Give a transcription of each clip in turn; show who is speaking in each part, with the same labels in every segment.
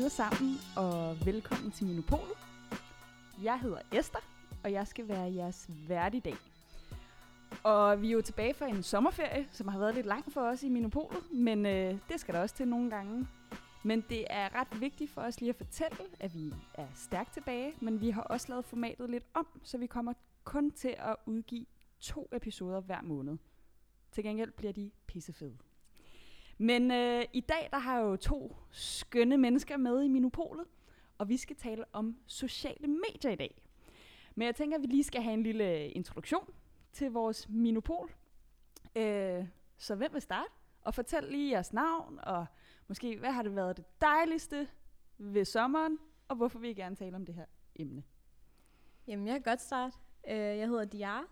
Speaker 1: Alle sammen, og velkommen til Minopolet. Jeg hedder Esther, og jeg skal være jeres vært i dag. Og vi er jo tilbage fra en sommerferie, som har været lidt lang for os i Minopolet, men øh, det skal der også til nogle gange. Men det er ret vigtigt for os lige at fortælle, at vi er stærkt tilbage, men vi har også lavet formatet lidt om, så vi kommer kun til at udgive to episoder hver måned. Til gengæld bliver de pissefede. Men øh, i dag der har jeg jo to skønne mennesker med i Minopolet, og vi skal tale om sociale medier i dag. Men jeg tænker, at vi lige skal have en lille introduktion til vores Minopol. Øh, så hvem vil starte? Og fortæl lige jeres navn, og måske hvad har det været det dejligste ved sommeren, og hvorfor vil I gerne tale om det her emne?
Speaker 2: Jamen, jeg kan godt starte. Øh, Jeg hedder Diara,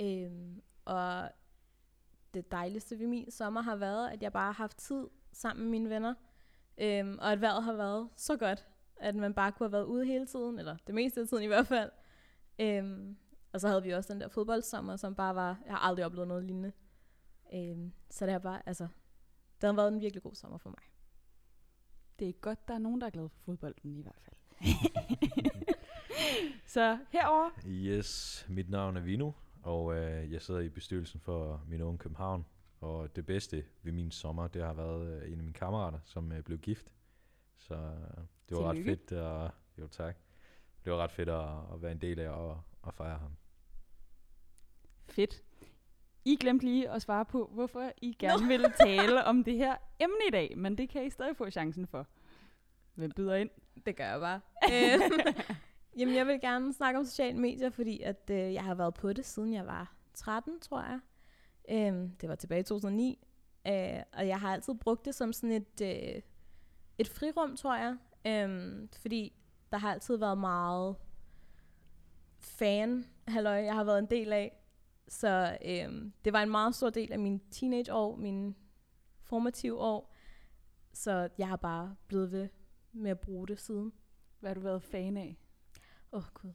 Speaker 2: øh, og det dejligste ved min sommer har været, at jeg bare har haft tid sammen med mine venner, Øhm, og at vejret har været så godt, at man bare kunne have været ude hele tiden, eller det meste af tiden i hvert fald. Øhm, og så havde vi også den der fodboldsommer, som bare var, jeg har aldrig oplevet noget lignende. Øhm, så det har bare, altså, det har været en virkelig god sommer for mig.
Speaker 1: Det er godt, der er nogen, der er glad for fodbolden i hvert fald. så herover
Speaker 3: Yes, mit navn er Vino, og øh, jeg sidder i bestyrelsen for min unge København. Og det bedste ved min sommer, det har været øh, en af mine kammerater, som øh, blev gift. Så øh, det var ret
Speaker 1: Tillykke.
Speaker 3: fedt, og jo tak. Det var ret fedt at, at være en del af og, at fejre ham.
Speaker 1: Fedt. I glemte lige at svare på, hvorfor I gerne no. ville tale om det her emne i dag, men det kan I stadig få chancen for. Hvem byder ind?
Speaker 2: Det gør jeg bare. Jamen, jeg vil gerne snakke om sociale medier, fordi at, øh, jeg har været på det, siden jeg var 13, tror jeg. Øhm, det var tilbage i 2009. Øh, og jeg har altid brugt det som sådan et, øh, et frirum, tror jeg. Øhm, fordi der har altid været meget fan, halløj, jeg har været en del af. Så øhm, det var en meget stor del af mine teenageår, mine formative år. Så jeg har bare blevet ved med at bruge det siden.
Speaker 1: Hvad har du været fan af?
Speaker 2: Åh, oh, gud.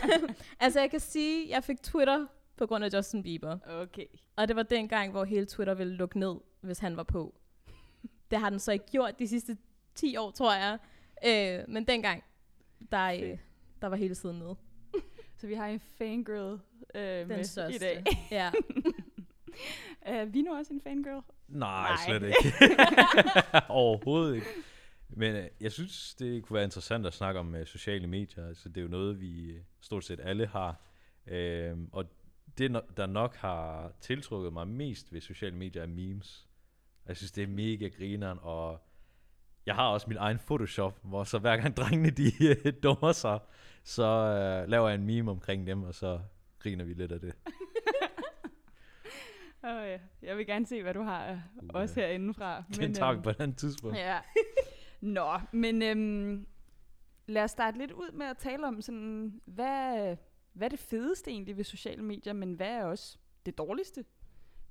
Speaker 2: altså, jeg kan sige, at jeg fik Twitter på grund af Justin Bieber.
Speaker 1: Okay.
Speaker 2: Og det var den gang, hvor hele Twitter ville lukke ned, hvis han var på. Det har den så ikke gjort de sidste 10 år, tror jeg. Øh, men dengang, der, øh, der var hele tiden nede.
Speaker 1: Så vi har en fangirl øh,
Speaker 2: Den
Speaker 1: med
Speaker 2: største.
Speaker 1: i dag.
Speaker 2: ja.
Speaker 1: Uh, vi er nu også en fangirl.
Speaker 3: Nej,
Speaker 1: Nej.
Speaker 3: slet ikke. Overhovedet ikke. Men øh, jeg synes, det kunne være interessant at snakke om øh, sociale medier. Altså, det er jo noget, vi øh, stort set alle har. Øhm, og det, der nok har tiltrukket mig mest ved sociale medier, er memes. Jeg synes, det er mega grineren, og jeg har også min egen Photoshop, hvor så hver gang drengene de øh, dummer sig, så øh, laver jeg en meme omkring dem, og så griner vi lidt af det.
Speaker 1: Oh, ja. Jeg vil gerne se, hvad du har uh,
Speaker 3: Uh,
Speaker 1: også herinde fra.
Speaker 3: Den tager vi på et andet tidspunkt.
Speaker 1: Ja. Nå, men øhm, lad os starte lidt ud med at tale om, sådan, hvad, hvad er det fedeste egentlig ved sociale medier, men hvad er også det dårligste?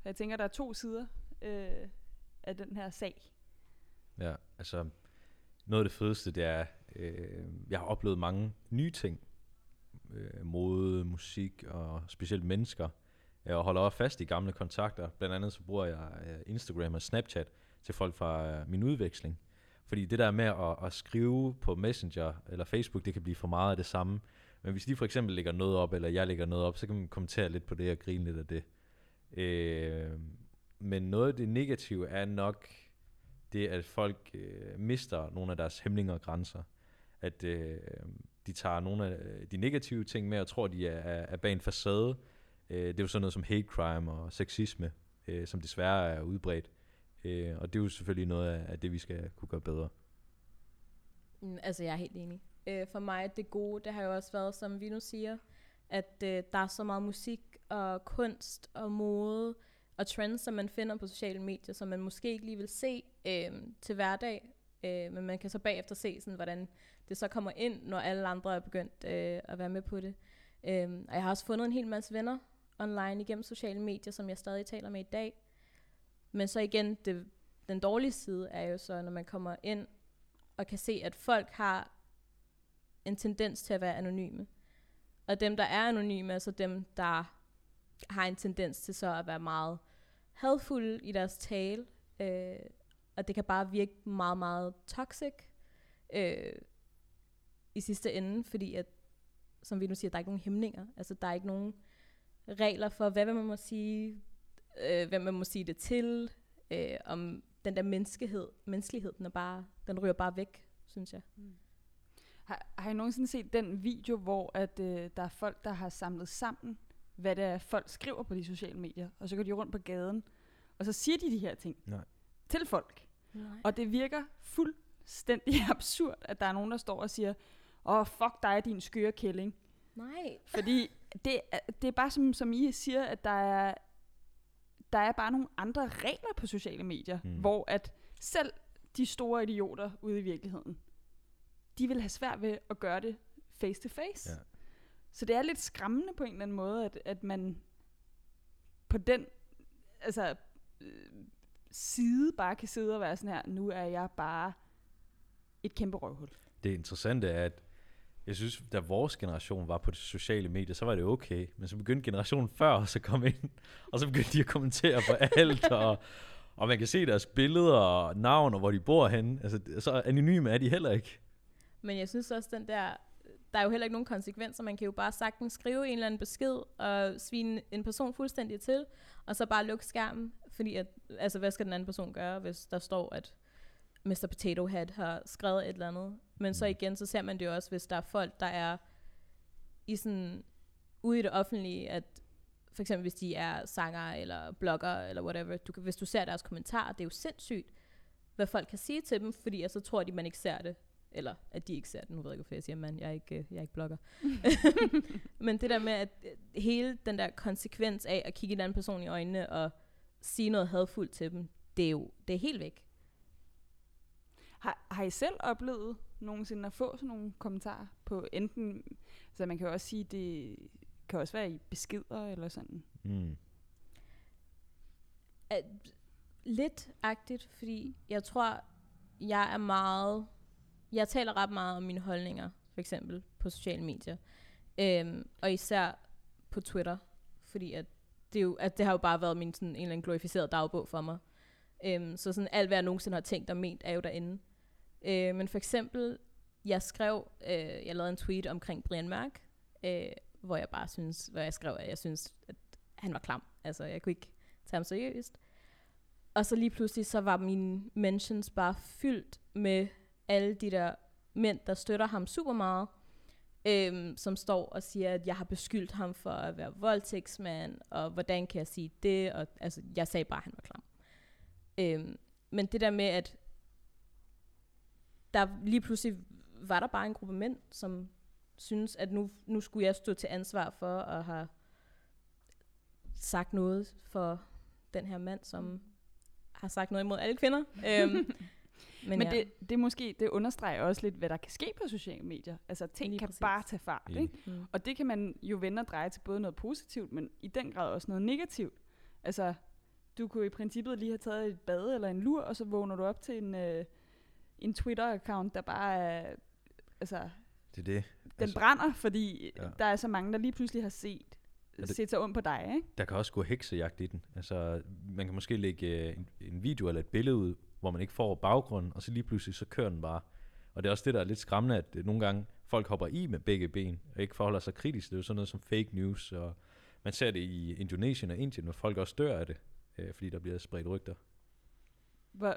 Speaker 1: Jeg tænker, der er to sider øh, af den her sag.
Speaker 3: Ja, altså noget af det fedeste, det er, øh, jeg har oplevet mange nye ting. Øh, mode, musik og specielt mennesker. Jeg holder også fast i gamle kontakter. Blandt andet så bruger jeg øh, Instagram og Snapchat til folk fra øh, min udveksling. Fordi det der med at, at skrive på Messenger eller Facebook, det kan blive for meget af det samme. Men hvis de for eksempel lægger noget op, eller jeg lægger noget op, så kan man kommentere lidt på det og grine lidt af det. Øh, men noget af det negative er nok det, at folk øh, mister nogle af deres hæmninger og grænser. At øh, de tager nogle af de negative ting med og tror, de er, er, er bag en facade. Øh, det er jo sådan noget som hate crime og sexisme, øh, som desværre er udbredt. Øh, og det er jo selvfølgelig noget af, af det, vi skal kunne gøre bedre.
Speaker 2: Mm, Altså, jeg er helt enig. Øh, for mig, det gode, det har jo også været, som vi nu siger, at øh, der er så meget musik og kunst og mode og trends, som man finder på sociale medier, som man måske ikke lige vil se øh, til hverdag, øh, men man kan så bagefter se, sådan, hvordan det så kommer ind, når alle andre er begyndt øh, at være med på det. Øh, og jeg har også fundet en hel masse venner online igennem sociale medier, som jeg stadig taler med i dag. Men så igen, det, den dårlige side er jo så, når man kommer ind og kan se, at folk har en tendens til at være anonyme. Og dem, der er anonyme, er så dem, der har en tendens til så at være meget hadfulde i deres tale. Øh, og det kan bare virke meget, meget toxic øh, i sidste ende, fordi at, som vi nu siger, der er ikke nogen hæmninger. Altså, der er ikke nogen regler for, hvad man må sige, øh, hvem man må sige det til, øh, om den der menneskehed, menneskelighed, den, er bare, den ryger bare væk, synes jeg.
Speaker 1: Har, har I nogensinde set den video, hvor at, øh, der er folk, der har samlet sammen, hvad det er, folk skriver på de sociale medier, og så går de rundt på gaden, og så siger de de her ting
Speaker 3: Nej.
Speaker 1: til folk.
Speaker 2: Nej.
Speaker 1: Og det virker fuldstændig absurd, at der er nogen, der står og siger, åh, oh, fuck dig, din skøre kælling.
Speaker 2: Nej.
Speaker 1: Fordi det, er- det er bare som, som I siger, at der er, der er bare nogle andre regler på sociale medier,
Speaker 3: Mm.
Speaker 1: hvor at selv de store idioter ude i virkeligheden, de vil have svært ved at gøre det face to face.
Speaker 3: Ja.
Speaker 1: Så det er lidt skræmmende på en eller anden måde, at, at man på den altså, øh, side bare kan sidde og være sådan her, nu er jeg bare et kæmpe røvhul.
Speaker 3: Det interessante er, at jeg synes, da vores generation var på de sociale medier, så var det okay. Men så begyndte generationen før os at komme ind, og så begyndte de at kommentere på alt, og, og man kan se deres billeder og navn, og hvor de bor henne. Altså, så anonyme er de heller ikke.
Speaker 2: Men jeg synes også, den der, der er jo heller ikke nogen konsekvenser. Man kan jo bare sagtens skrive en eller anden besked og svine en person fuldstændig til, og så bare lukke skærmen. Fordi, at, altså, hvad skal den anden person gøre, hvis der står, at Mr. Potato Head har skrevet et eller andet. Men så
Speaker 3: Mm.
Speaker 2: igen, så ser man det jo også, hvis der er folk, der er i sådan, ude i det offentlige, at for eksempel hvis de er sanger eller blogger eller whatever, du kan, hvis du ser deres kommentarer, det er jo sindssygt, hvad folk kan sige til dem, fordi så tror de, man ikke ser det. Eller at de ikke ser det. Nu ved jeg ikke, hvorfor jeg siger man. Jeg er ikke, øh, jeg er ikke blogger. Men det der med, at øh, hele den der konsekvens af at kigge en anden person i øjnene og sige noget hadfuldt til dem, det er jo det er helt væk.
Speaker 1: Har, har I selv oplevet nogensinde at få sådan nogle kommentarer på enten, så man kan jo også sige, det kan også være i beskeder eller sådan.
Speaker 3: Mm.
Speaker 2: At, lidt agtigt, fordi jeg tror, jeg er meget... Jeg taler ret meget om mine holdninger, for eksempel på sociale medier. Øhm, og især på Twitter, fordi at det, jo, at det har jo bare været min sådan, en eller anden glorificeret dagbog for mig. Øhm, så sådan alt, hvad jeg nogensinde har tænkt og ment, er jo derinde. Øh, men for eksempel, jeg skrev, øh, jeg lavede en tweet omkring Brian Mørk, øh, hvor jeg bare synes, hvor jeg skrev, at jeg synes, at han var klam. Altså, jeg kunne ikke tage ham seriøst. Og så lige pludselig, så var mine mentions bare fyldt med alle de der mænd, der støtter ham super meget, øhm, som står og siger, at jeg har beskyldt ham for at være voldtægtsmand, og hvordan kan jeg sige det? Og, altså, jeg sagde bare, at han var klam. Øhm, men det der med, at der lige pludselig var der bare en gruppe mænd, som synes, at nu, nu skulle jeg stå til ansvar for at have sagt noget for den her mand, som har sagt noget imod alle kvinder. øhm, men
Speaker 1: Men,
Speaker 2: ja,
Speaker 1: det, det måske, det understreger også lidt, hvad der kan ske på sociale medier. Altså ting
Speaker 2: Lige
Speaker 1: kan
Speaker 2: præcis.
Speaker 1: bare tage fart, ikke?
Speaker 2: mm.
Speaker 1: Og det kan man jo vende og dreje til både noget positivt, men i den grad også noget negativt. Altså, du kunne i princippet lige have taget et bad eller en lur, og så vågner du op til en, øh, en Twitter-account, der bare er, altså,
Speaker 3: Det er det.
Speaker 1: den
Speaker 3: Altså-
Speaker 1: brænder, fordi
Speaker 3: Ja.
Speaker 1: der er så mange, der lige pludselig har set,
Speaker 3: Og det-
Speaker 1: set sig om på dig, ikke?
Speaker 3: Der kan også gå heksejagt i den. Altså, man kan måske lægge øh, en, en video eller et billede ud, hvor man ikke får baggrunden, og så lige pludselig så kører den bare. Og det er også det, der er lidt skræmmende, at øh, nogle gange folk hopper i med begge ben, og ikke forholder sig kritisk. Det er jo sådan noget som fake news, og man ser det i Indonesien og Indien, hvor folk også dør af det, øh, fordi der bliver spredt rygter.
Speaker 1: Hvor,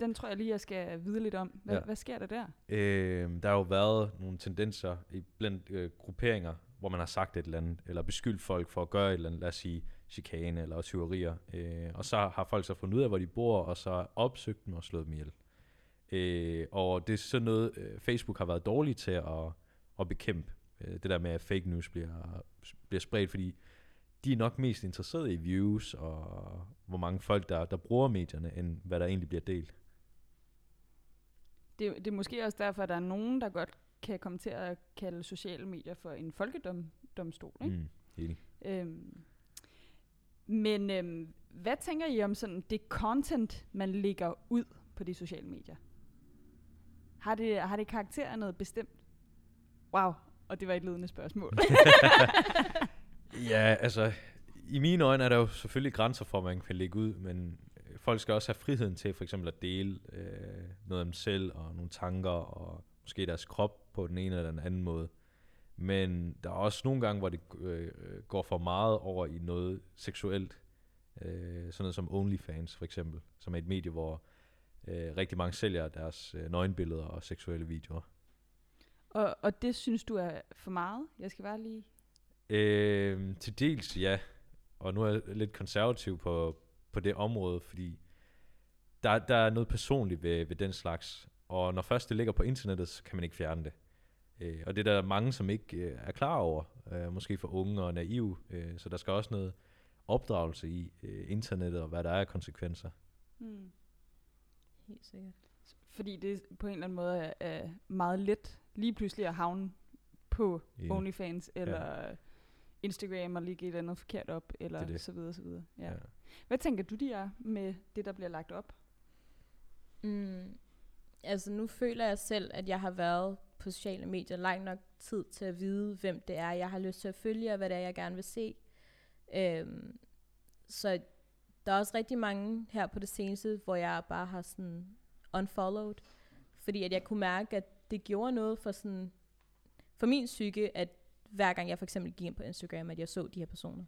Speaker 1: den tror jeg lige, jeg skal vide lidt om. Hvad,
Speaker 3: Ja.
Speaker 1: hvad sker der der?
Speaker 3: Øh, der har jo været nogle tendenser i blandt øh, grupperinger, hvor man har sagt et eller andet, eller beskyldt folk for at gøre et eller andet, lad os sige, chikane eller tyverier. Øh, og så har folk så fundet ud af, hvor de bor, og så opsøgt dem og slået dem ihjel. Øh, og det er sådan noget, øh, Facebook har været dårlig til at, at bekæmpe. Øh, det der med, at fake news bliver, bliver spredt, fordi de er nok mest interesserede i views, og hvor mange folk, der, der bruger medierne, end hvad der egentlig bliver delt.
Speaker 1: Det, det er måske også derfor, at der er nogen, der godt kan komme til at kalde sociale medier for en folkedomstol. Ikke?
Speaker 3: Mm, enig.
Speaker 1: Øhm, men øhm, hvad tænker I om sådan det content, man lægger ud på de sociale medier? Har det, har det karakter af noget bestemt? Wow, og det var et ledende spørgsmål.
Speaker 3: Ja, altså, i mine øjne er der jo selvfølgelig grænser for, hvad man kan lægge ud, men øh, folk skal også have friheden til for eksempel at dele øh, noget af dem selv, og nogle tanker, og måske deres krop på den ene eller den anden måde. Men der er også nogle gange, hvor det øh, går for meget over i noget seksuelt. Øh, sådan noget som OnlyFans for eksempel, som er et medie, hvor øh, rigtig mange sælger deres øh, nøgenbilleder og seksuelle videoer.
Speaker 1: Og, og det synes du er for meget? Jeg skal bare lige...
Speaker 3: Øh, til dels ja, og nu er jeg lidt konservativ på, på det område, fordi der, der er noget personligt ved, ved den slags, og når først det ligger på internettet, så kan man ikke fjerne det. Øh, og det er der mange, som ikke øh, er klar over, øh, måske for unge og naive, øh, så der skal også noget opdragelse i øh, internettet, og hvad der er af konsekvenser.
Speaker 1: Hmm.
Speaker 2: Helt sikkert.
Speaker 1: Fordi det på en eller anden måde er, er meget let lige pludselig at havne på
Speaker 3: Enig.
Speaker 1: OnlyFans eller ja. Instagram og ligge et eller andet forkert op, eller
Speaker 3: Det det.
Speaker 1: så videre, så videre. Ja.
Speaker 3: Ja.
Speaker 1: Ja. Hvad tænker du, de er med det, der bliver lagt op?
Speaker 2: Mm, altså nu føler jeg selv, at jeg har været på sociale medier lang nok tid til at vide, hvem det er, jeg har lyst til at følge, og hvad det er, jeg gerne vil se. Øhm, så der er også rigtig mange her på det seneste, hvor jeg bare har sådan unfollowed, fordi at jeg kunne mærke, at det gjorde noget for sådan, for min psyke, at hver gang jeg for eksempel gik ind på Instagram, at jeg så de her personer.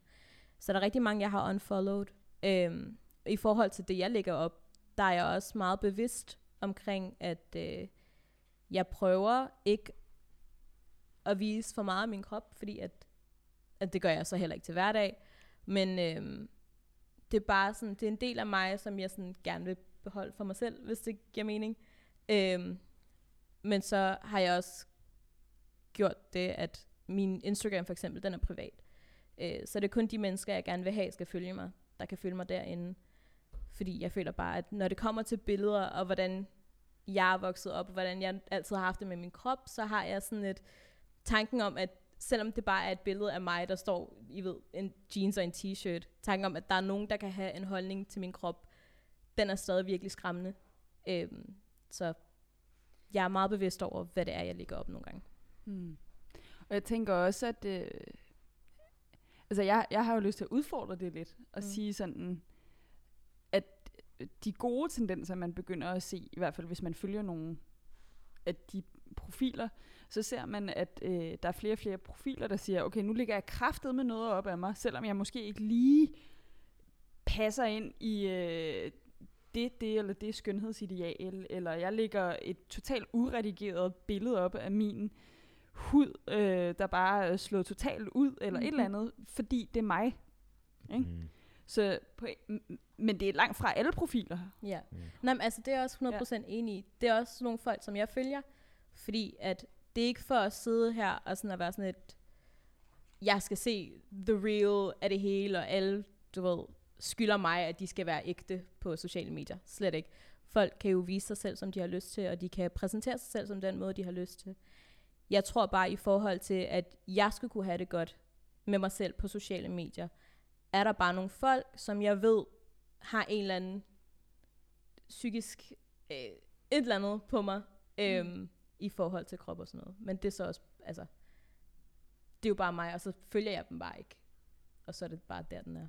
Speaker 2: Så der er rigtig mange, jeg har unfollowed. Øhm, I forhold til det, jeg lægger op, der er jeg også meget bevidst omkring, at øh, jeg prøver ikke at vise for meget af min krop, fordi at, at det gør jeg så heller ikke til hverdag. Men øh, det er bare sådan, det er en del af mig, som jeg sådan gerne vil beholde for mig selv, hvis det giver mening. Øh, men så har jeg også gjort det, at min Instagram for eksempel, den er privat. Øh, så det er kun de mennesker, jeg gerne vil have, skal følge mig, der kan følge mig derinde. Fordi jeg føler bare, at når det kommer til billeder, og hvordan jeg er vokset op, og hvordan jeg altid har haft det med min krop, så har jeg sådan et tanken om, at selvom det bare er et billede af mig, der står i ved, en jeans og en t-shirt, tanken om, at der er nogen, der kan have en holdning til min krop, den er stadig virkelig skræmmende. Øhm, så jeg er meget bevidst over, hvad det er, jeg ligger op nogle gange.
Speaker 1: Hmm. Og jeg tænker også, at... Øh, altså, jeg, jeg har jo lyst til at udfordre det lidt, og
Speaker 2: Mm.
Speaker 1: sige sådan, at de gode tendenser, man begynder at se, i hvert fald hvis man følger nogle af de profiler, så ser man, at øh, der er flere og flere profiler, der siger, okay, nu ligger jeg kraftet med noget op af mig, selvom jeg måske ikke lige passer ind i øh, det, det eller det skønhedsideal, eller jeg lægger et totalt uredigeret billede op af min hud, øh, der bare er slået totalt ud, eller mm-hmm. et eller
Speaker 2: Mhm.
Speaker 1: andet, fordi det er mig. Ikke?
Speaker 3: Mm.
Speaker 1: Så på, men det er langt fra alle profiler.
Speaker 2: Ja.
Speaker 3: Mm.
Speaker 2: Nej, men altså, det er jeg også 100% ja. enig i. Det er også nogle folk, som jeg følger, fordi at det er ikke for at sidde her og sådan at være sådan et, jeg skal se the real af det hele, og alle, du ved, skylder mig, at de skal være ægte på sociale medier. Slet ikke. Folk kan jo vise sig selv, som de har lyst til, og de kan præsentere sig selv som den måde, de har lyst til. Jeg tror bare i forhold til, at jeg skulle kunne have det godt med mig selv på sociale medier, er der bare nogle folk, som jeg ved har en eller anden psykisk øh, et eller andet på mig øhm, mm. i forhold til krop og sådan noget. Men det er så også, altså, det er jo bare mig, og så følger jeg dem bare ikke. Og så er det bare der, den er.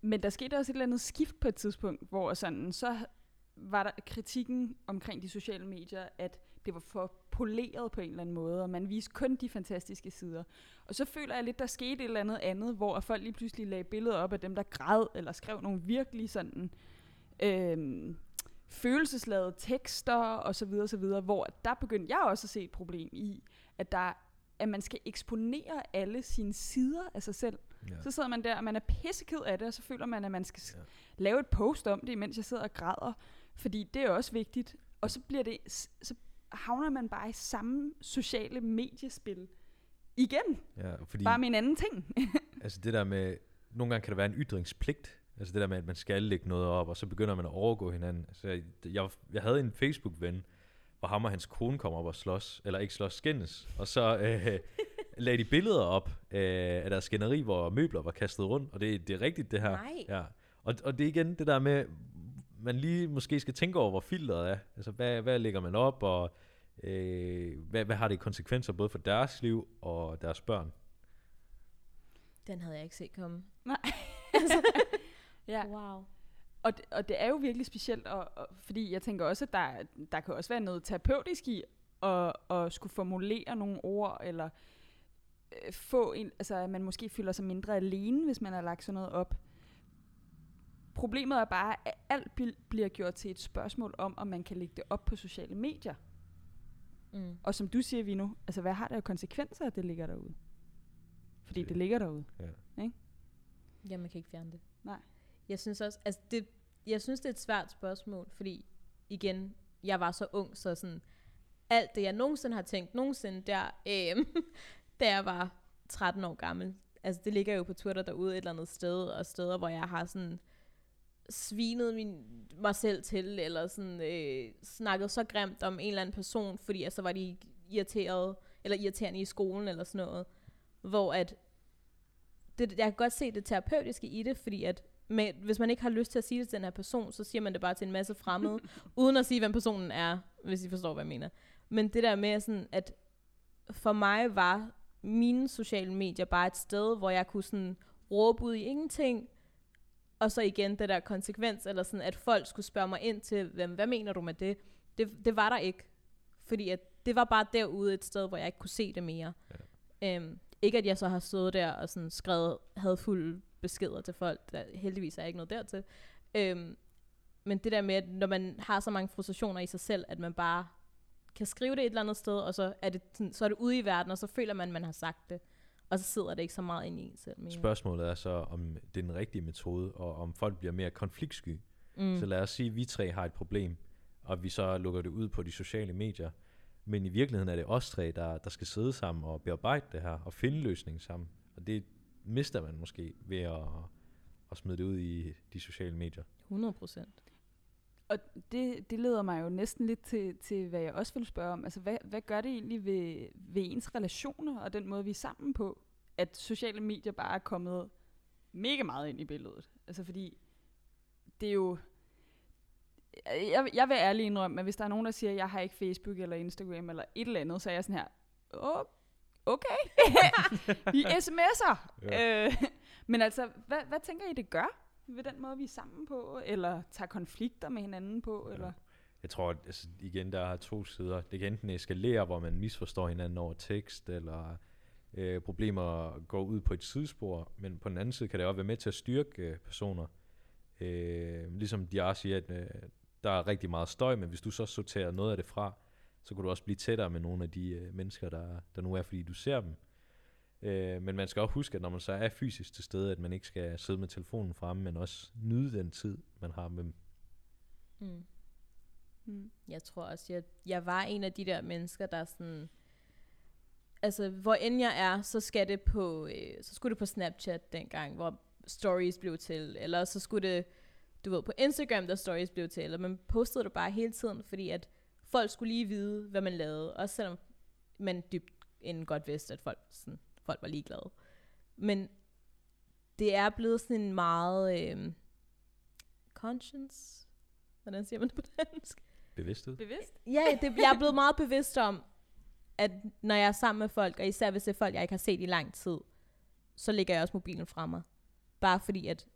Speaker 1: Men der skete også et eller andet skift på et tidspunkt, hvor sådan, så var der kritikken omkring de sociale medier, at det var for poleret på en eller anden måde, og man viste kun de fantastiske sider. Og så føler jeg lidt, der skete et eller andet andet, hvor folk lige pludselig lagde billeder op af dem, der græd, eller skrev nogle virkelig sådan øhm, følelsesladede tekster, og så videre, så videre, hvor der begyndte jeg også at se et problem i, at der at man skal eksponere alle sine sider af sig selv.
Speaker 3: Ja.
Speaker 1: Så sidder man der, og man er pisseked af det, og så føler man, at man skal
Speaker 3: Ja.
Speaker 1: lave et post om det, imens jeg sidder og græder. Fordi det er også vigtigt. Og så bliver det, så havner man bare i samme sociale mediespil igen.
Speaker 3: ja, fordi
Speaker 1: Bare med en anden ting.
Speaker 3: altså det der med, nogle gange kan der være en ytringspligt, altså det der med, at man skal lægge noget op, og så begynder man at overgå hinanden. Altså jeg, jeg, jeg havde en Facebook-ven, hvor ham og hans kone kom op og slås, eller ikke slås, skændes, og så øh, lagde de billeder op øh, af deres skænderi, hvor møbler var kastet rundt, og det, det er rigtigt det her.
Speaker 2: Nej.
Speaker 3: Ja. Og, og det er igen det der med, man lige måske skal tænke over, hvor filteret er. Altså, hvad, hvad lægger man op, og øh, hvad, hvad har det i konsekvenser både for deres liv og deres børn?
Speaker 2: Den havde jeg ikke set komme.
Speaker 1: ja.
Speaker 2: Wow.
Speaker 1: Og, det- og det er jo virkelig specielt, og, og, fordi jeg tænker også, at der, der kan også være noget terapeutisk i at, at skulle formulere nogle ord, eller øh, få en, altså at man måske føler sig mindre alene, hvis man har lagt sådan noget op. Problemet er bare, at alt bl- bliver gjort til et spørgsmål om, om man kan lægge det op på sociale medier.
Speaker 2: Mm.
Speaker 1: Og som du siger, Vino, altså hvad har det af konsekvenser, at det ligger derude? Fordi
Speaker 3: Det-
Speaker 1: det ligger derude.
Speaker 2: Ja, man kan ikke fjerne det.
Speaker 1: Nej.
Speaker 2: Jeg synes også, altså det, jeg synes, det er et svært spørgsmål, fordi igen, jeg var så ung, så sådan, alt det, jeg nogensinde har tænkt, nogensinde der, øh, da jeg var 13 år gammel, altså det ligger jo på Twitter derude et eller andet sted, og steder, hvor jeg har sådan svinet min, mig selv til, eller sådan øh, snakket så grimt om en eller anden person, fordi altså var de irriteret, eller irriterende i skolen, eller sådan noget, hvor at det, jeg kan godt se det terapeutiske i det, fordi at med, hvis man ikke har lyst til at sige det til den her person, så siger man det bare til en masse fremmede, uden at sige, hvem personen er, hvis I forstår, hvad jeg mener. Men det der med sådan, at for mig var mine sociale medier bare et sted, hvor jeg kunne sådan råbe ud i ingenting, og så igen det der konsekvens, eller sådan, at folk skulle spørge mig ind til, hvad mener du med det? det? Det var der ikke. Fordi at det var bare derude et sted, hvor jeg ikke kunne se det mere. Ja. Øhm, ikke at jeg så har stået der og sådan skrevet hadfulde beskeder til folk. Der, heldigvis er jeg ikke noget dertil. Øhm, men det der med, at når man har så mange frustrationer i sig selv, at man bare kan skrive det et eller andet sted, og så er det, sådan, så er det ude i verden, og så føler man, at man har sagt det. Og så sidder det ikke så meget inde i en selv mere.
Speaker 3: Spørgsmålet er så, om det er den rigtige metode, og om folk bliver mere konfliktsky.
Speaker 2: Mm.
Speaker 3: Så lad os sige, at vi tre har et problem, og vi så lukker det ud på de sociale medier. Men i virkeligheden er det os tre, der, der skal sidde sammen og bearbejde det her, og finde løsningen sammen. Og det mister man måske ved at, at smide det ud i de sociale medier.
Speaker 2: 100 procent.
Speaker 1: Og det, det leder mig jo næsten lidt til, til, hvad jeg også vil spørge om. Altså, hvad, hvad gør det egentlig ved, ved ens relationer og den måde, vi er sammen på, at sociale medier bare er kommet mega meget ind i billedet? Altså, fordi det er jo... Jeg, jeg vil ærligt indrømme, at hvis der er nogen, der siger, at jeg har ikke Facebook eller Instagram eller et eller andet, så er jeg sådan her, Åh, okay, I sms'er.
Speaker 3: Ja.
Speaker 1: Øh, men altså, hvad, hvad tænker I, det gør? Ved den måde, vi er sammen på, eller tager konflikter med hinanden på,
Speaker 3: Ja.
Speaker 1: eller...
Speaker 3: Jeg tror, at altså, igen, der er to sider. Det kan enten eskalere, hvor man misforstår hinanden over tekst, eller øh, problemer går ud på et sidespor, men på den anden side kan det også være med til at styrke øh, personer. Øh, ligesom de også siger, at øh, der er rigtig meget støj, men hvis du så sorterer noget af det fra, så kan du også blive tættere med nogle af de øh, mennesker, der, der nu er, fordi du ser dem. Øh, men man skal også huske, at når man så er fysisk til stede, at man ikke skal sidde med telefonen fremme, men også nyde den tid, man har med dem.
Speaker 2: Mm.
Speaker 1: Mm.
Speaker 2: Jeg tror også, jeg, jeg var en af de der mennesker, der sådan... Altså, hvor end jeg er, så skal det på, øh, så skulle det på Snapchat dengang, hvor stories blev til, eller så skulle det, du ved, på Instagram, der stories blev til, eller man postede det bare hele tiden, fordi at folk skulle lige vide, hvad man lavede, også selvom man dybt inden godt vidste, at folk, sådan, folk var ligeglade. Men det er blevet sådan en meget øh, conscience, hvordan siger man det på dansk?
Speaker 3: Bevidsthed?
Speaker 1: Bevidst?
Speaker 2: Ja, det, jeg er blevet meget bevidst om, at når jeg er sammen med folk, og især hvis det er folk, jeg ikke har set i lang tid, så lægger jeg også mobilen fra mig. Bare fordi, at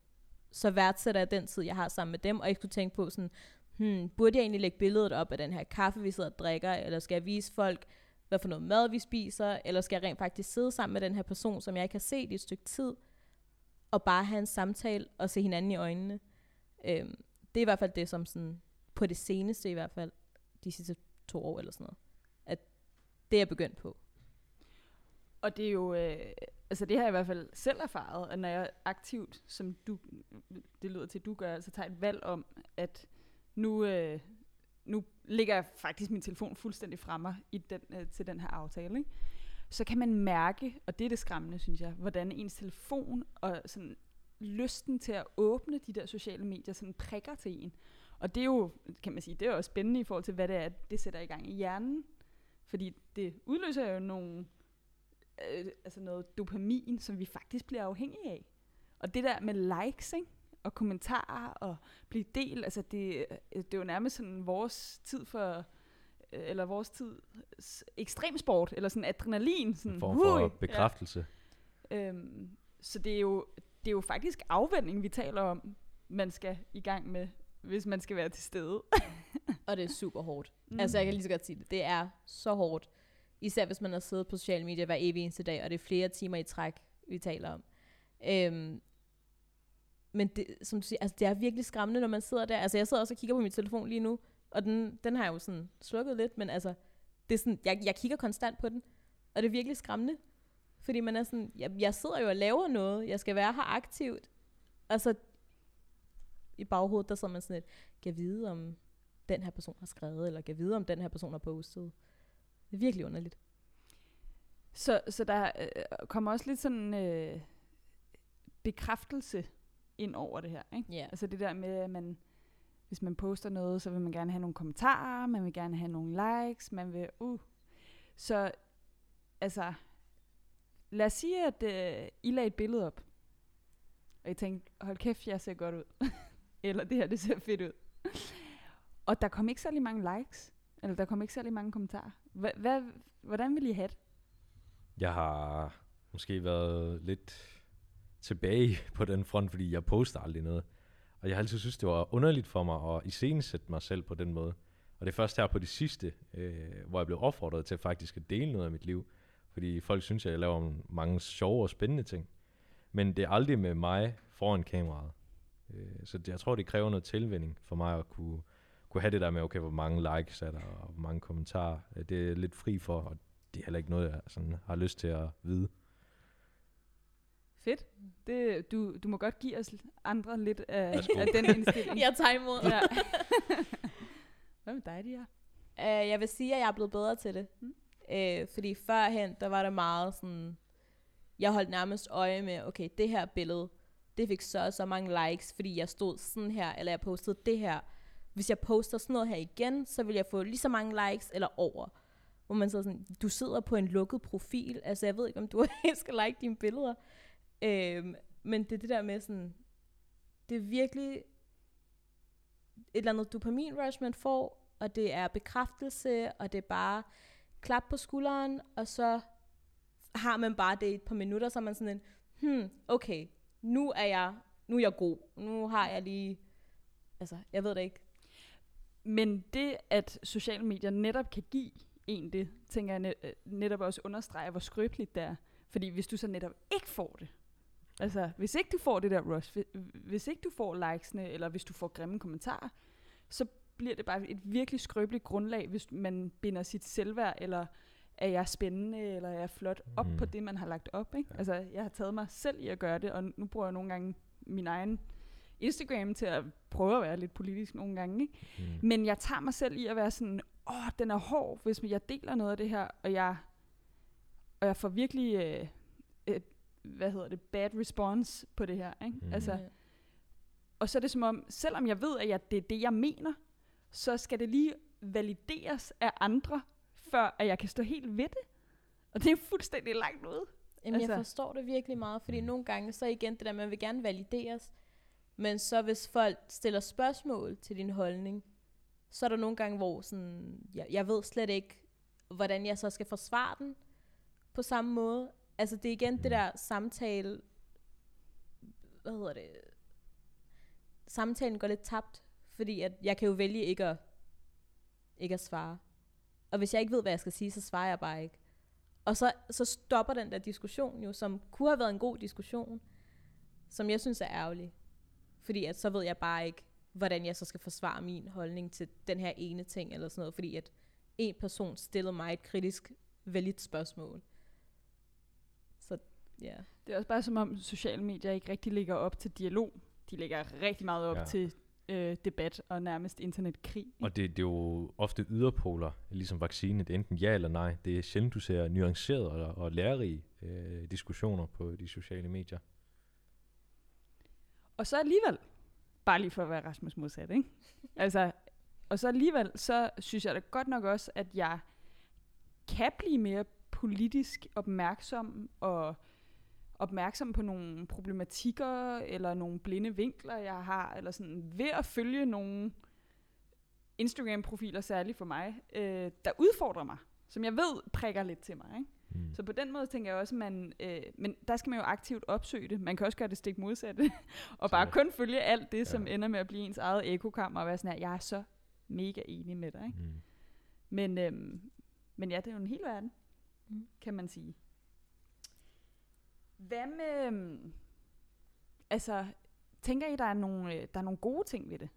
Speaker 2: så værdsætter jeg den tid, jeg har sammen med dem, og ikke skulle tænke på sådan, hmm, burde jeg egentlig lægge billedet op af den her kaffe, vi sidder og drikker, eller skal jeg vise folk, hvad for noget mad vi spiser, eller skal jeg rent faktisk sidde sammen med den her person, som jeg ikke har set i et stykke tid, og bare have en samtale og se hinanden i øjnene. Øhm, det er i hvert fald det, som sådan, på det seneste i hvert fald, de sidste to år eller sådan noget, at det er jeg begyndt på.
Speaker 1: Og det er jo, øh, altså det har jeg i hvert fald selv erfaret, at når jeg aktivt, som du, det lyder til, du gør, så tager et valg om, at nu, øh, nu ligger jeg faktisk min telefon fuldstændig fremme i den, øh, til den her aftale, ikke? så kan man mærke, og det er det skræmmende, synes jeg, hvordan ens telefon og sådan lysten til at åbne de der sociale medier sådan prikker til en. Og det er jo, kan man sige, det er jo også spændende i forhold til, hvad det er, det sætter i gang i hjernen. Fordi det udløser jo nogle, øh, altså noget dopamin, som vi faktisk bliver afhængige af. Og det der med likes, ikke? Og kommentarer og blive del, altså det, øh, det er jo nærmest sådan vores tid for, øh, eller vores tid ekstremsport, eller sådan adrenalin. Sådan,
Speaker 3: En form for
Speaker 1: hui,
Speaker 3: bekræftelse.
Speaker 1: Ja. Øhm, så det er, jo, det er jo faktisk afvænding, vi taler om. man skal i gang med, hvis man skal være til stede.
Speaker 2: Og det er super hårdt.
Speaker 1: Mm.
Speaker 2: Mm. Altså, jeg kan lige så godt sige det. Det er så hårdt. Især hvis man har siddet på sociale medier hver evig eneste dag, og det er flere timer i træk, vi taler om. Øhm, men det, som du siger, altså, det er virkelig skræmmende, når man sidder der. Altså, jeg sidder også og kigger på min telefon lige nu, og den, den har jeg jo sådan slukket lidt, men altså, det er sådan, jeg, jeg kigger konstant på den, og det er virkelig skræmmende. Fordi man er sådan, jeg, jeg sidder jo og laver noget, jeg skal være her aktivt. Altså, i baghovedet, der sidder man sådan lidt, kan vide, om den her person har skrevet, eller kan vide, om den her person har postet. Det er virkelig underligt.
Speaker 1: Så, så der øh, kommer også lidt sådan øh, bekræftelse ind over det her. Ikke?
Speaker 2: Ja.
Speaker 1: Altså det der med, at man, hvis man poster noget, så vil man gerne have nogle kommentarer, man vil gerne have nogle likes, man vil, uh. Så, altså, lad os sige, at øh, I lagde et billede op, og I tænkte, hold kæft, jeg ser godt ud. eller det her, det ser fedt ud. og der kom ikke særlig mange likes, eller der kom ikke særlig mange kommentarer. Hva, hvad, hvordan vil I have det?
Speaker 3: Jeg har måske været lidt tilbage på den front, fordi jeg poster aldrig noget. Og jeg har altid synes, det var underligt for mig at iscenesætte mig selv på den måde. Og det er først her på det sidste, øh, hvor jeg blev opfordret til faktisk at dele noget af mit liv. Fordi folk synes, at jeg laver mange sjove og spændende ting. Men det er aldrig med mig foran kameraet. Øh, så det, jeg tror, det kræver noget tilvænning for mig at kunne, kunne have det der med, okay, hvor mange likes er der, og hvor mange kommentarer. Øh, det er lidt fri for, og det er heller ikke noget, jeg sådan har lyst til at vide.
Speaker 1: Fedt. Det, du, du må godt give os andre lidt af,
Speaker 3: Værsgo.
Speaker 1: af den indstilling.
Speaker 2: Jeg tager imod.
Speaker 1: ja. Hvad med dig, Dia?
Speaker 2: Uh, jeg vil sige, at jeg er blevet bedre til det.
Speaker 1: Mm.
Speaker 2: Uh, fordi førhen, der var det meget sådan... Jeg holdt nærmest øje med, okay, det her billede, det fik så så mange likes, fordi jeg stod sådan her, eller jeg postede det her. Hvis jeg poster sådan noget her igen, så vil jeg få lige så mange likes eller over. Hvor man så sådan, du sidder på en lukket profil, altså jeg ved ikke, om du skal like dine billeder. Øhm, men det er det der med sådan, det er virkelig et eller andet dopamin-rush, man får, og det er bekræftelse, og det er bare klap på skulderen, og så har man bare det i et par minutter, så er man sådan en, hmm, okay, nu er jeg, nu er jeg god, nu har jeg lige, altså, jeg ved det ikke.
Speaker 1: Men det, at sociale medier netop kan give en det, tænker jeg net, øh, netop også understreger, hvor skrøbeligt det er. Fordi hvis du så netop ikke får det, altså hvis ikke du får det der rush, hvis, hvis ikke du får likesene, eller hvis du får grimme kommentarer, så bliver det bare et virkelig skrøbeligt grundlag, hvis man binder sit selvværd, eller er jeg spændende, eller er jeg flot, op
Speaker 3: Mhm.
Speaker 1: på det, man har lagt op. Ikke?
Speaker 3: Ja.
Speaker 1: Altså, jeg har taget mig selv i at gøre det, og nu bruger jeg nogle gange min egen Instagram til at prøve at være lidt politisk nogle gange. Ikke?
Speaker 3: Mm.
Speaker 1: Men jeg tager mig selv i at være sådan, åh, den er hård, hvis jeg deler noget af det her, og jeg, og jeg får virkelig, øh, hvad hedder det, bad response på det her. Ikke?
Speaker 3: Mhm.
Speaker 1: Altså, og så er det som om, selvom jeg ved, at jeg, det er det, jeg mener, så skal det lige valideres af andre, før at jeg kan stå helt ved det. Og det er fuldstændig langt ude.
Speaker 2: Jamen,
Speaker 1: Altså-
Speaker 2: jeg forstår det virkelig meget, fordi
Speaker 3: Mm.
Speaker 2: nogle gange, så igen det der, man vil gerne valideres, men så hvis folk stiller spørgsmål til din holdning, så er der nogle gange, hvor sådan, jeg, jeg ved slet ikke, hvordan jeg så skal forsvare den på samme måde. Altså det er igen det der samtale, hvad hedder det, samtalen går lidt tabt, fordi at jeg kan jo vælge ikke at, ikke at svare. Og hvis jeg ikke ved, hvad jeg skal sige, så svarer jeg bare ikke. Og så, så stopper den der diskussion jo, som kunne have været en god diskussion, som jeg synes er ærgerlig. Fordi at så ved jeg bare ikke, hvordan jeg så skal forsvare min holdning til den her ene ting, eller sådan noget, fordi at en person stillede mig et kritisk, validt spørgsmål. Ja.
Speaker 1: Det er også bare som om sociale medier ikke rigtig ligger op til dialog. De ligger rigtig meget op
Speaker 3: Ja.
Speaker 1: til øh, debat og nærmest internetkrig. ikke?
Speaker 3: Og det, det er jo ofte yderpoler, ligesom vaccine. Det er enten ja eller nej. Det er sjældent, du ser nuancerede og, og lærerige øh, diskussioner på de sociale medier.
Speaker 1: Og så alligevel, bare lige for at være Rasmus modsat, ikke? altså, og så alligevel, så synes jeg da godt nok også, at jeg kan blive mere politisk opmærksom og opmærksom på nogle problematikker eller nogle blinde vinkler, jeg har, eller sådan ved at følge nogle Instagram-profiler, særligt for mig, øh, der udfordrer mig, som jeg ved prikker lidt til mig. Ikke?
Speaker 3: Mm.
Speaker 1: Så på den måde tænker jeg også, at man, øh, men der skal man jo aktivt opsøge det. Man kan også gøre det stik modsatte, og bare
Speaker 3: Så-
Speaker 1: kun følge alt det, som
Speaker 3: Ja.
Speaker 1: ender med at blive ens eget ekokammer, og være sådan her, jeg er så mega enig med dig. Ikke?
Speaker 3: Mm.
Speaker 1: Men, øhm, men ja, det er jo en hel verden,
Speaker 2: mm.
Speaker 1: kan man sige. Hvad med, øhm, altså, tænker I, der er nogle, øh, der er nogle gode ting ved det?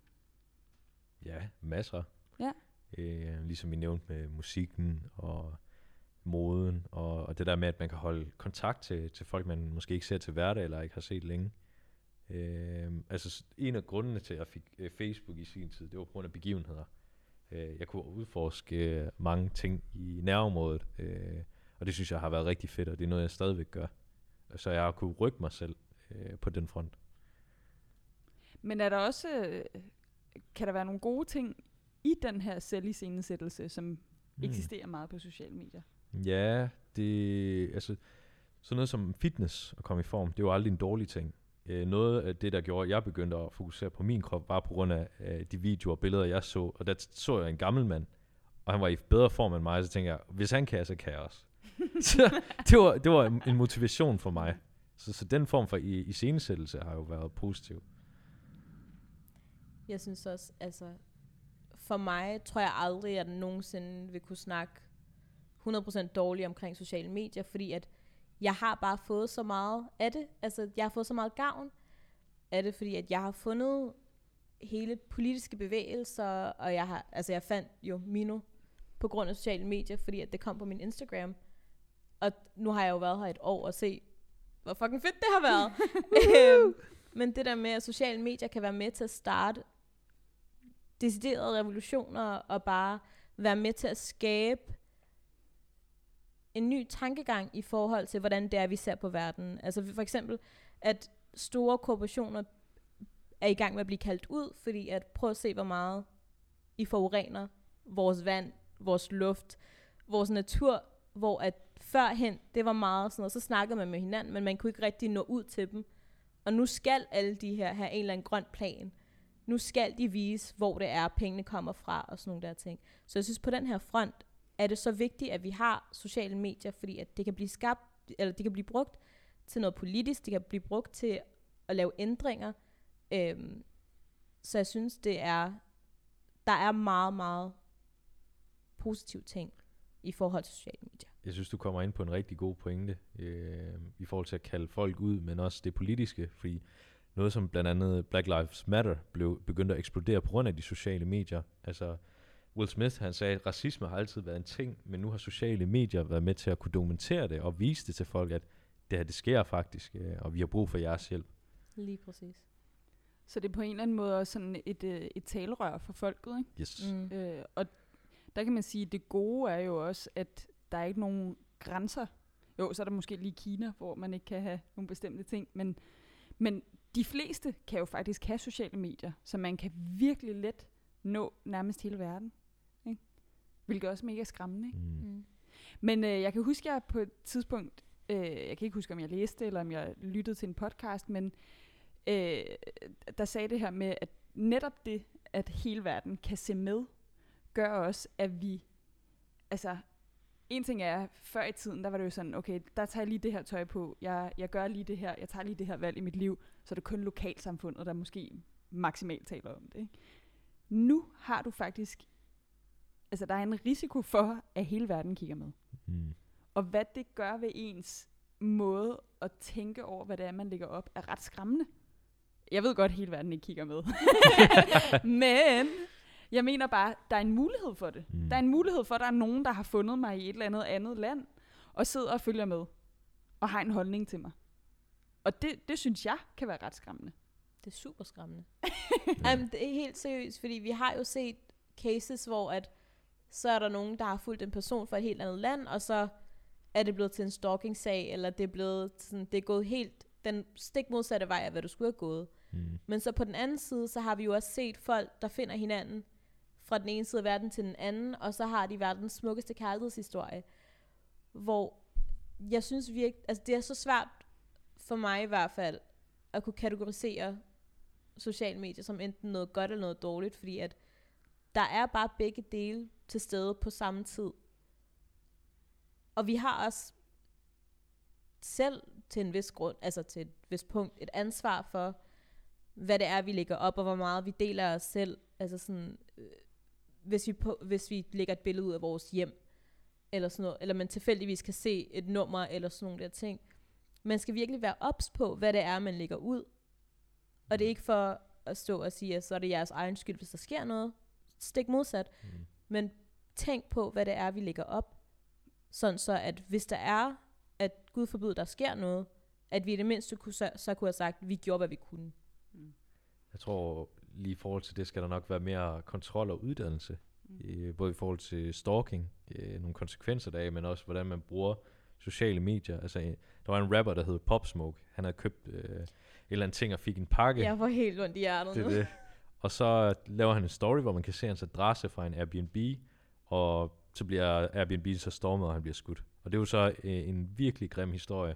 Speaker 3: Ja, masser.
Speaker 1: Ja.
Speaker 3: Øh, ligesom vi nævnte med musikken og moden, og, og det der med, at man kan holde kontakt til, til folk, man måske ikke ser til hverdag, eller ikke har set længe. Øh, altså en af grundene til, at jeg fik øh, Facebook i sin tid, det var på grund af begivenheder. Øh, jeg kunne udforske øh, mange ting i nærområdet, øh, og det synes jeg har været rigtig fedt, og det er noget, jeg stadigvæk gør. Så jeg har kunne rykke mig selv øh, på den front.
Speaker 1: Men er der også, øh, kan der være nogle gode ting i den her selviscenesættelse, som mm. eksisterer meget på sociale medier?
Speaker 3: Ja, det, altså, sådan noget som fitness og komme i form, det er jo aldrig en dårlig ting. Øh, noget af det, der gjorde, at jeg begyndte at fokusere på min krop, var på grund af øh, de videoer og billeder, jeg så. Og der så jeg en gammel mand, og han var i bedre form end mig, så tænkte jeg, hvis han kan, så kan jeg også. så det var, det var en- en motivation for mig. Så, så den form for i, iscenesættelse har jo været positiv.
Speaker 2: Jeg synes også, altså, for mig tror jeg aldrig, at jeg nogensinde vil kunne snakke 100% dårligt omkring sociale medier, fordi at jeg har bare fået så meget af det. Altså, jeg har fået så meget gavn af det, fordi at jeg har fundet hele politiske bevægelser, og jeg har, altså jeg fandt jo Mino på grund af sociale medier, fordi at det kom på min Instagram. Og nu har jeg jo været her et år og se, hvor fucking fedt det har været. Øhm, Men det der med, at sociale medier kan være med til at starte deciderede revolutioner, og bare være med til at skabe en ny tankegang i forhold til, hvordan det er, vi ser på verden. Altså for eksempel, at store korporationer er i gang med at blive kaldt ud, fordi at prøv at se, hvor meget I forurener vores vand, vores luft, vores natur, hvor at førhen, det var meget sådan noget, så snakkede man med hinanden, men man kunne ikke rigtig nå ud til dem. Og nu skal alle de her have en eller anden grøn plan. Nu skal de vise, hvor det er, pengene kommer fra, og sådan nogle der ting. Så jeg synes, på den her front, er det så vigtigt, at vi har sociale medier, fordi at det kan blive skabt, eller det kan blive brugt til noget politisk, det kan blive brugt til at lave ændringer. Øhm, så jeg synes, det er, der er meget, meget positive ting i forhold til sociale medier.
Speaker 3: Jeg synes, du kommer ind på en rigtig god pointe øh, i forhold til at kalde folk ud, men også det politiske, fordi noget som blandt andet Black Lives Matter blev begyndt at eksplodere på grund af de sociale medier. Altså Will Smith, han sagde, at racisme har altid været en ting, men nu har sociale medier været med til at kunne dokumentere det og vise det til folk, at det her, det sker faktisk, øh, og vi har brug for jeres hjælp.
Speaker 2: Lige præcis.
Speaker 1: Så det er på en eller anden måde også sådan et, øh, et talerør for folket, ikke?
Speaker 3: Yes.
Speaker 2: Mm.
Speaker 1: Øh, og der kan man sige, at det gode er jo også, at der er ikke nogen grænser. Jo, så er der måske lige Kina, hvor man ikke kan have nogle bestemte ting, men, men de fleste kan jo faktisk have sociale medier, så man kan virkelig let nå nærmest hele verden. Ikke? Hvilket også er mega skræmmende. Ikke?
Speaker 3: Mm.
Speaker 2: Mm.
Speaker 1: Men øh, jeg kan huske, at jeg på et tidspunkt, øh, jeg kan ikke huske, om jeg læste eller om jeg lyttede til en podcast, men øh, der sagde det her med, at netop det, at hele verden kan se med, gør også, at vi, altså, en ting er, før i tiden, der var det jo sådan, okay, der tager jeg lige det her tøj på, jeg, jeg gør lige det her, jeg tager lige det her valg i mit liv, så er det kun lokalsamfundet, der måske maksimalt taler om det. Ikke? Nu har du faktisk, altså der er en risiko for, at hele verden kigger med.
Speaker 3: Mm.
Speaker 1: Og hvad det gør ved ens måde at tænke over, hvad det er, man lægger op, er ret skræmmende. Jeg ved godt, at hele verden ikke kigger med. Men jeg mener bare, der er en mulighed for det.
Speaker 3: Mm.
Speaker 1: Der er en mulighed for, at der er nogen, der har fundet mig i et eller andet andet land, og sidder og følger med, og har en holdning til mig. Og det, det synes jeg kan være ret skræmmende.
Speaker 2: Det er super skræmmende. Jamen, det er helt seriøst, fordi vi har jo set cases, hvor at, så er der nogen, der har fulgt en person fra et helt andet land, og så er det blevet til en stalking-sag, eller det er blevet sådan, det er gået helt den stik modsatte vej af, hvad du skulle have gået.
Speaker 3: Mm.
Speaker 2: Men så på den anden side, så har vi jo også set folk, der finder hinanden fra den ene side af verden til den anden, og så har de verdens smukkeste kærlighedshistorie, hvor jeg synes virkelig, altså det er så svært for mig i hvert fald, at kunne kategorisere sociale medier som enten noget godt eller noget dårligt, fordi at der er bare begge dele til stede på samme tid. Og vi har også selv til en vis grund, altså til et vis punkt, et ansvar for, hvad det er, vi lægger op, og hvor meget vi deler os selv. Altså sådan, øh, hvis, vi på, hvis vi lægger et billede ud af vores hjem, eller sådan noget, eller man tilfældigvis kan se et nummer, eller sådan nogle der ting. Man skal virkelig være ops på, hvad det er, man lægger ud. Og det er ikke for at stå og sige, at så er det jeres egen skyld, hvis der sker noget. Stik modsat.
Speaker 3: Mm.
Speaker 2: Men tænk på, hvad det er, vi lægger op. Sådan så, at hvis der er, at Gud forbyder, der sker noget, at vi i det mindste kunne, så, så kunne have sagt, at vi gjorde, hvad vi kunne.
Speaker 3: Jeg tror, lige i forhold til det, skal der nok være mere kontrol og uddannelse.
Speaker 1: Mm.
Speaker 3: Øh, både i forhold til stalking, øh, nogle konsekvenser deraf, men også hvordan man bruger sociale medier. Altså, øh, der var en rapper, der hed Pop Smoke. Han havde købt øh, et eller andet ting og fik en pakke.
Speaker 2: Jeg får helt ondt i hjertet
Speaker 3: det,
Speaker 2: nu.
Speaker 3: det. Og så laver han en story, hvor man kan se hans adresse fra en Airbnb, og så bliver Airbnb så stormet, og han bliver skudt. Og det er jo så øh, en virkelig grim historie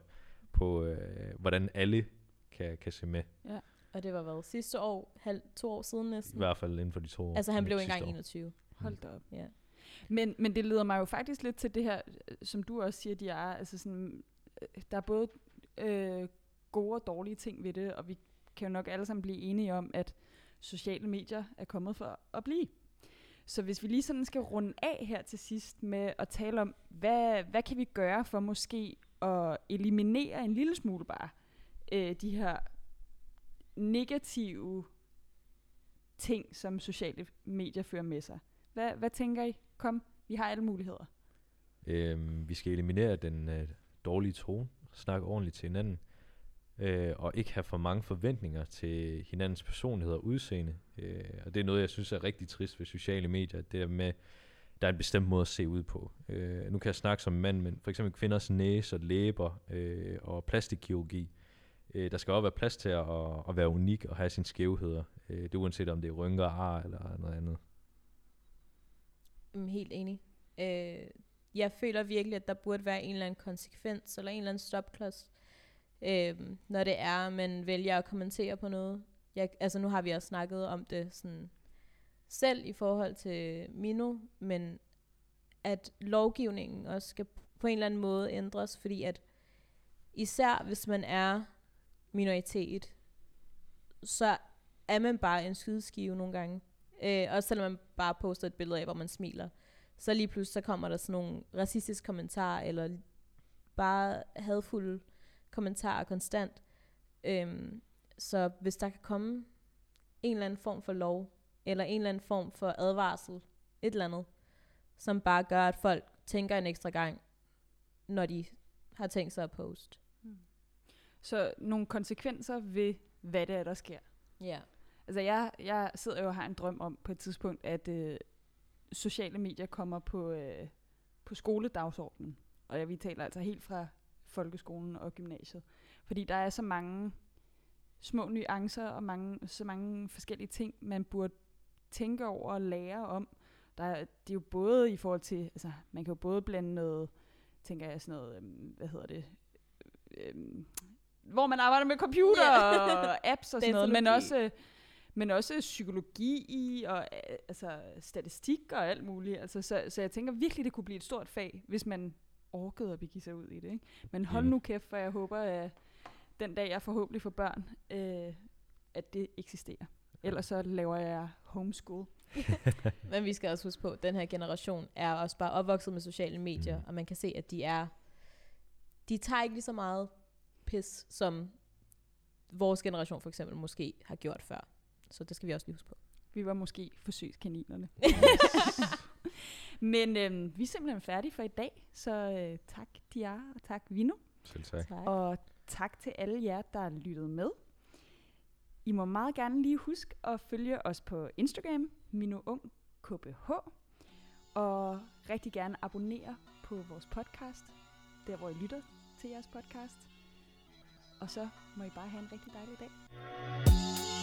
Speaker 3: på, øh, hvordan alle kan, kan se med.
Speaker 2: Og det var hvad, sidste år, halv, to år siden
Speaker 3: I
Speaker 2: næsten.
Speaker 3: hvert fald inden for de to år.
Speaker 2: Altså han blev engang
Speaker 3: år.
Speaker 2: 21.
Speaker 1: Hold da op.
Speaker 2: Ja.
Speaker 1: Men, men det leder mig jo faktisk lidt til det her, som du også siger, de er. Altså sådan, øh, der er både øh, gode og dårlige ting ved det, og vi kan jo nok alle sammen blive enige om, at sociale medier er kommet for at blive. Så hvis vi lige sådan skal runde af her til sidst med at tale om, hvad, hvad kan vi gøre for måske at eliminere en lille smule bare øh, de her negative ting, som sociale medier fører med sig. Hvad, hvad tænker I? Kom, vi har alle muligheder.
Speaker 3: Øhm, vi skal eliminere den øh, dårlige tone, snakke ordentligt til hinanden, øh, og ikke have for mange forventninger til hinandens personlighed og udseende. Øh, og det er noget, jeg synes er rigtig trist ved sociale medier, det er med, der er en bestemt måde at se ud på. Øh, nu kan jeg snakke som mand, men for eksempel kvinders næse og læber øh, og plastikkirurgi. Øh, Øh, der skal også være plads til at, at være unik og have sine skævheder. Øh, det er uanset om det er rynker, ar eller noget andet.
Speaker 2: Mm, helt enig. Øh, jeg føler virkelig, at der burde være en eller anden konsekvens, eller en eller anden stopklods, øh, når det er, man vælger at kommentere på noget. Jeg, altså nu har vi også snakket om det sådan selv i forhold til Mino, men at lovgivningen også skal på en eller anden måde ændres, fordi at især hvis man er minoritet, så er man bare en skydeskive nogle gange. Øh, også selvom man bare poster et billede af, hvor man smiler. Så lige pludselig så kommer der sådan nogle racistiske kommentarer, eller bare hadfulde kommentarer konstant. Øhm, så hvis der kan komme en eller anden form for lov, eller en eller anden form for advarsel, et eller andet, som bare gør, at folk tænker en ekstra gang, når de har tænkt sig at poste.
Speaker 1: Så nogle konsekvenser ved, hvad det er, der sker.
Speaker 2: Ja.
Speaker 1: Altså jeg, jeg sidder jo og har en drøm om på et tidspunkt, at øh, sociale medier kommer på, øh, på skoledagsordenen. Og jeg, vi taler altså helt fra folkeskolen og gymnasiet. Fordi der er så mange små nuancer og mange, så mange forskellige ting, man burde tænke over og lære om. Der er, det er jo både i forhold til, altså man kan jo både blande noget, tænker jeg sådan noget, øhm, hvad hedder det, øhm, hvor man arbejder med computer
Speaker 2: Ja.
Speaker 1: og apps og sådan noget, men også, men også psykologi i, og øh, altså, statistik og alt muligt. Altså, så, så jeg tænker virkelig, det kunne blive et stort fag, hvis man orkede at begive sig ud i det. Ikke? Men hold
Speaker 3: Enig.
Speaker 1: nu kæft, for jeg håber, at den dag jeg forhåbentlig får børn, øh, at det eksisterer. Ellers så laver jeg homeschool.
Speaker 2: Men vi skal også huske på, at den her generation er også bare opvokset med sociale medier,
Speaker 3: Mm.
Speaker 2: og man kan se, at de er, de tager ikke lige så meget pis, som vores generation for eksempel måske har gjort før. Så det skal vi også lige huske på.
Speaker 1: Vi var måske forsøgskaninerne. Men øhm, vi er simpelthen færdige for i dag, så øh, tak Diara og tak Vino.
Speaker 3: Selv tak.
Speaker 2: tak.
Speaker 1: Og tak til alle jer, der lyttede med. I må meget gerne lige huske at følge os på Instagram, MinoUngKBH, og rigtig gerne abonnere på vores podcast, der hvor I lytter til jeres podcast. Og så må I bare have en rigtig dejlig dag.